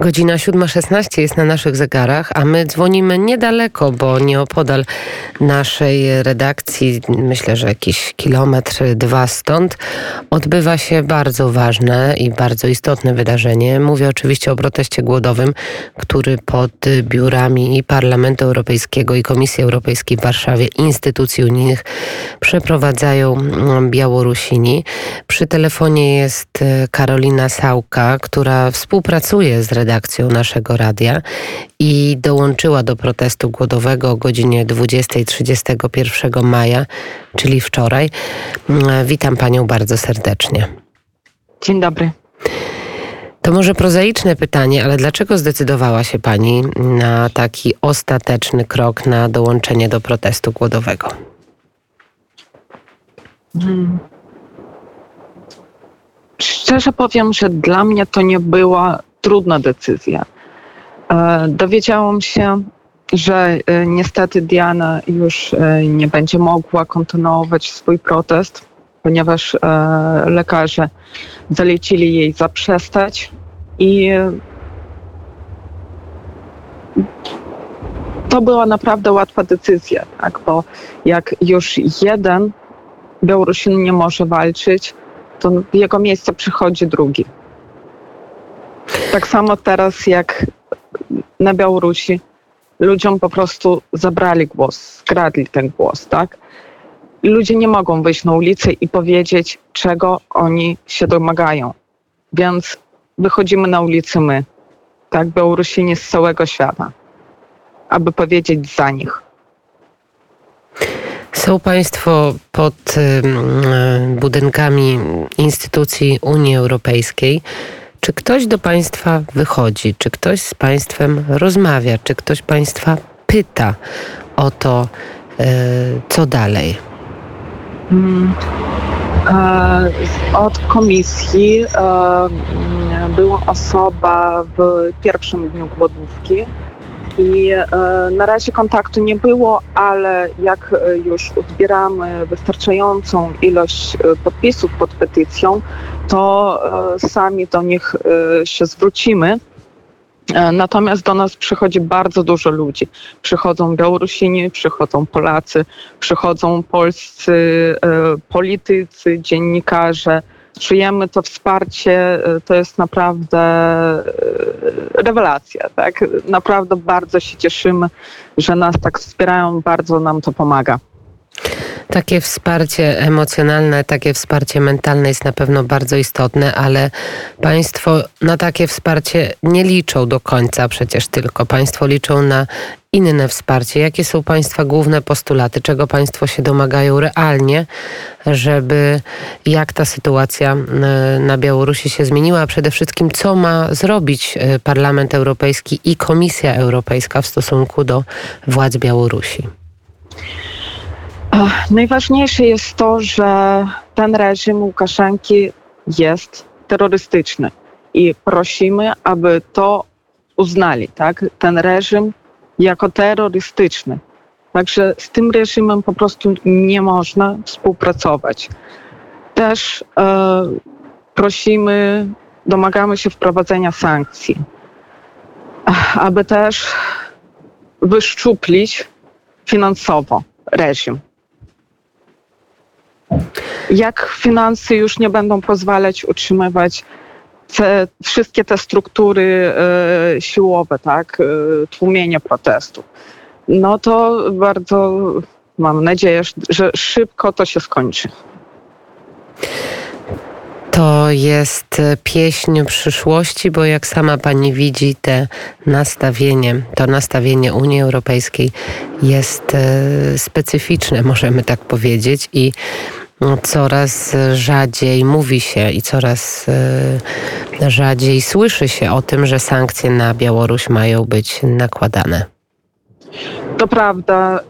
Godzina 7.16 jest na naszych zegarach, a my dzwonimy niedaleko, bo nieopodal naszej redakcji, myślę, że jakiś kilometr, dwa stąd, odbywa się bardzo ważne i bardzo istotne wydarzenie. Mówię oczywiście o proteście głodowym, który pod biurami i Parlamentu Europejskiego i Komisji Europejskiej w Warszawie, instytucji unijnych przeprowadzają Białorusini. Przy telefonie jest Karolina Sałka, która współpracuje z redakcją naszego radia i dołączyła do protestu głodowego o godzinie 20.31 maja, czyli wczoraj. Witam panią bardzo serdecznie. Dzień dobry. To może prozaiczne pytanie, ale dlaczego zdecydowała się Pani na taki ostateczny krok na dołączenie do protestu głodowego? Hmm. Szczerze powiem, że dla mnie to nie była trudna decyzja. E, dowiedziałam się, że e, niestety Diana już e, nie będzie mogła kontynuować swój protest, ponieważ lekarze zalecili jej zaprzestać i to była naprawdę łatwa decyzja, tak? bo jak już jeden Białorusin nie może walczyć, to w jego miejsce przychodzi drugi. Tak samo teraz jak na Białorusi ludziom po prostu zabrali głos, skradli ten głos, tak? Ludzie nie mogą wyjść na ulicę i powiedzieć, czego oni się domagają. Więc wychodzimy na ulicę my, tak? Białorusini z całego świata, aby powiedzieć za nich. Są Państwo pod budynkami instytucji Unii Europejskiej. Czy ktoś do Państwa wychodzi? Czy ktoś z Państwem rozmawia? Czy ktoś Państwa pyta o to, e, co dalej? Hmm. Od komisji była osoba w pierwszym dniu głodówki i e, na razie kontaktu nie było, ale jak e, już uzbieramy wystarczającą ilość e, podpisów pod petycją, to sami do nich się zwrócimy. Natomiast do nas przychodzi bardzo dużo ludzi. Przychodzą Białorusini, przychodzą Polacy, przychodzą polscy politycy, dziennikarze, czujemy to wsparcie, y, to jest naprawdę y, rewelacja. Tak? Naprawdę bardzo się cieszymy, że nas tak wspierają, bardzo nam to pomaga. Takie wsparcie emocjonalne, takie wsparcie mentalne jest na pewno bardzo istotne, ale Państwo na takie wsparcie nie liczą do końca przecież tylko. Państwo liczą na inne wsparcie. Jakie są Państwa główne postulaty? Czego Państwo się domagają realnie, żeby jak ta sytuacja e, na Białorusi się zmieniła, a przede wszystkim co ma zrobić e, Parlament Europejski i Komisja Europejska w stosunku do władz Białorusi? Najważniejsze jest to, że ten reżim Łukaszenki jest terrorystyczny i prosimy, aby to uznali, tak? Ten reżim jako terrorystyczny. Także z tym reżimem po prostu nie można współpracować. Też e, prosimy, domagamy się wprowadzenia sankcji, aby też wyszczuplić finansowo reżim. Jak finanse już nie będą pozwalać utrzymywać te, wszystkie te struktury e, siłowe, tak, e, tłumienie protestów, no to bardzo mam nadzieję, że szybko to się skończy. To jest pieśń przyszłości, bo jak sama pani widzi, te nastawienie, to nastawienie Unii Europejskiej jest e, specyficzne, możemy tak powiedzieć, i coraz rzadziej mówi się i coraz e, rzadziej słyszy się o tym, że sankcje na Białoruś mają być nakładane. To prawda.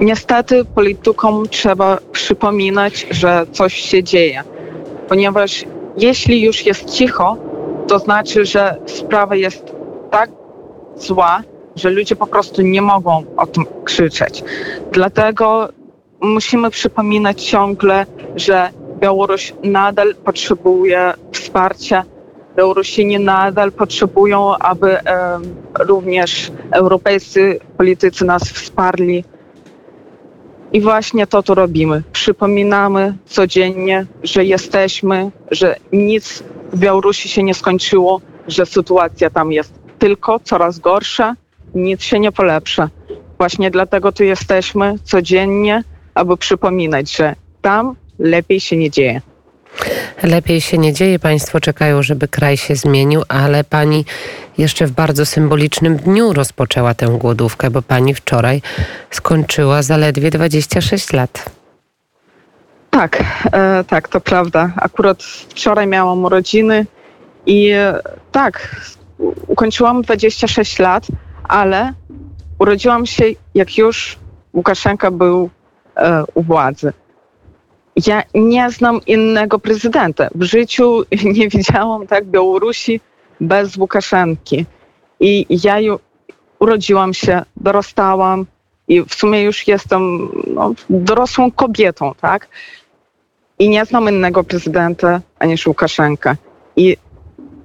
Niestety politykom trzeba przypominać, że coś się dzieje, ponieważ jeśli już jest cicho, to znaczy, że sprawa jest tak zła, że ludzie po prostu nie mogą o tym krzyczeć. Dlatego musimy przypominać ciągle, że Białoruś nadal potrzebuje wsparcia Białorusini nadal potrzebują, aby również europejscy politycy nas wsparli. I właśnie to tu robimy. Przypominamy codziennie, że jesteśmy, że nic w Białorusi się nie skończyło, że sytuacja tam jest tylko coraz gorsza, nic się nie polepsza. Właśnie dlatego tu jesteśmy codziennie, aby przypominać, że tam lepiej się nie dzieje. Lepiej się nie dzieje. Państwo czekają, żeby kraj się zmienił, ale pani jeszcze w bardzo symbolicznym dniu rozpoczęła tę głodówkę, bo pani wczoraj skończyła zaledwie 26 lat. Tak, e, tak, to prawda. Akurat wczoraj miałam urodziny i e, tak, ukończyłam 26 lat, ale urodziłam się, jak już Łukaszenka był e, u władzy. Ja nie znam innego prezydenta. W życiu nie widziałam tak Białorusi bez Łukaszenki. I ja urodziłam się, dorastałam i w sumie już jestem no, dorosłą kobietą, tak? I nie znam innego prezydenta aniż Łukaszenka. I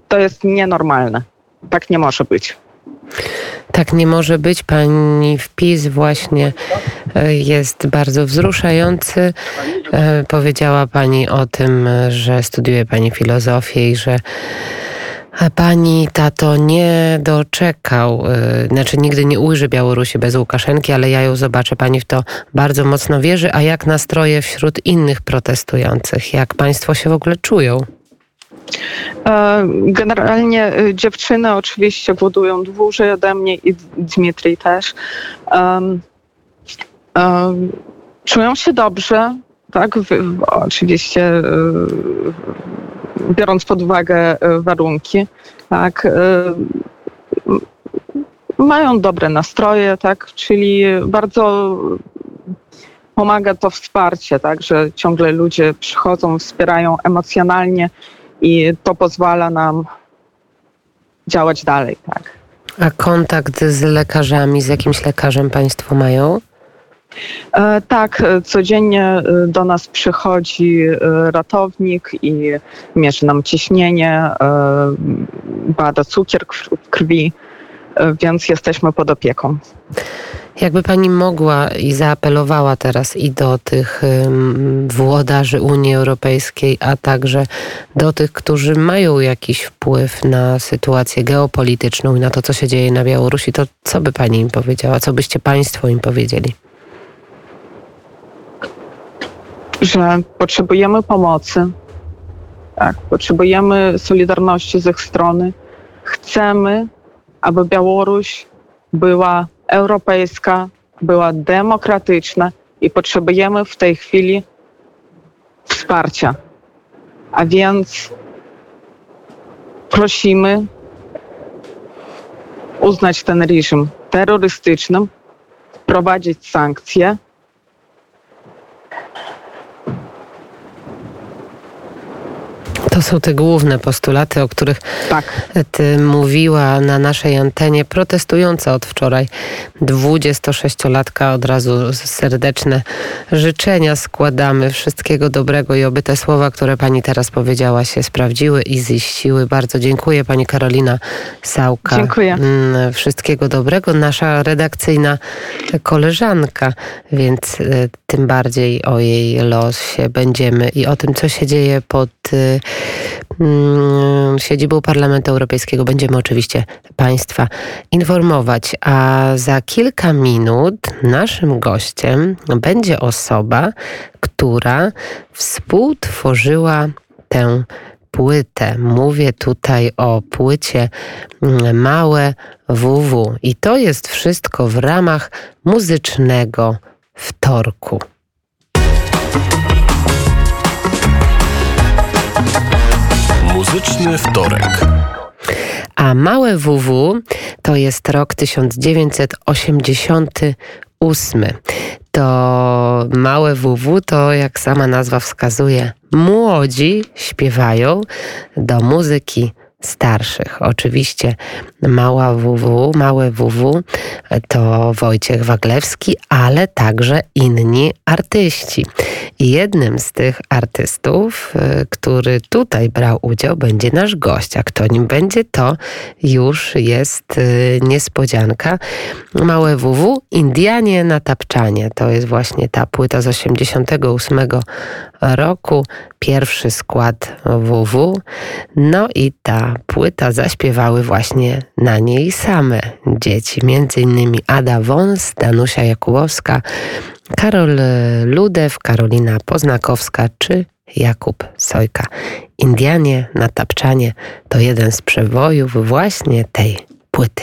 to jest nienormalne. Tak nie może być. Tak nie może być. Pani wpis właśnie e, jest bardzo wzruszający. E, powiedziała Pani o tym, że studiuje Pani filozofię i że Pani tato nie doczekał, e, znaczy nigdy nie ujrzy Białorusi bez Łukaszenki, ale ja ją zobaczę. Pani w to bardzo mocno wierzy. A jak nastroje wśród innych protestujących? Jak Państwo się w ogóle czują? E, generalnie e, dziewczyny oczywiście głodują dłużej ode mnie i Dmitrij też. Um, um, czują się dobrze, tak? Oczywiście biorąc pod uwagę warunki, tak? Mają dobre nastroje, tak? Czyli bardzo pomaga to wsparcie, tak? Że ciągle ludzie przychodzą, wspierają emocjonalnie i to pozwala nam działać dalej, tak. A kontakt z lekarzami, z jakimś lekarzem Państwo mają? E, tak, e, codziennie e, do nas przychodzi ratownik i mierzy nam ciśnienie, bada cukier w krwi, więc jesteśmy pod opieką. Jakby pani mogła i zaapelowała teraz i do tych włodarzy Unii Europejskiej, a także do tych, którzy mają jakiś wpływ na sytuację geopolityczną i na to, co się dzieje na Białorusi, to co by pani im powiedziała? Co byście państwo im powiedzieli? Że potrzebujemy pomocy. Tak, potrzebujemy solidarności z ich strony. Chcemy, aby Białoruś była europejska była demokratyczna i potrzebujemy w tej chwili wsparcia. A więc prosimy uznać ten reżim terrorystycznym, wprowadzić sankcje są te główne postulaty, o których tak. ty mówiła na naszej antenie, protestująca od wczoraj 26-latka. Od razu serdeczne życzenia składamy. Wszystkiego dobrego i oby te słowa, które pani teraz powiedziała, się sprawdziły i ziściły. Bardzo dziękuję pani Karolina Sałka. Dziękuję. Mm, wszystkiego dobrego. Nasza redakcyjna koleżanka, więc y, tym bardziej o jej losie będziemy i o tym, co się dzieje pod y, siedzibą Parlamentu Europejskiego będziemy oczywiście Państwa informować. A za kilka minut naszym gościem będzie osoba, która współtworzyła tę płytę. Mówię tutaj o płycie mm, Małe WW. I to jest wszystko w ramach muzycznego wtorku. Muzyczny wtorek. A małe WW to jest rok 1988. To małe WW to, jak sama nazwa wskazuje, młodzi śpiewają do muzyki starszych. Oczywiście Mała WW, małe WW to Wojciech Waglewski, ale także inni artyści. Jednym z tych artystów, y, który tutaj brał udział, będzie nasz gość. A kto nim będzie, to już jest y, niespodzianka. Małe WW, Indianie na tapczanie. To jest właśnie ta płyta z 88 roku. Pierwszy skład WW. No i ta płyta zaśpiewały właśnie na niej same dzieci. Innymi Ada Wąs, Danusia Jakubowska, Karol Ludew, Karolina Poznakowska czy Jakub Sojka. Indianie na tapczanie to jeden z przewojów właśnie tej płyty.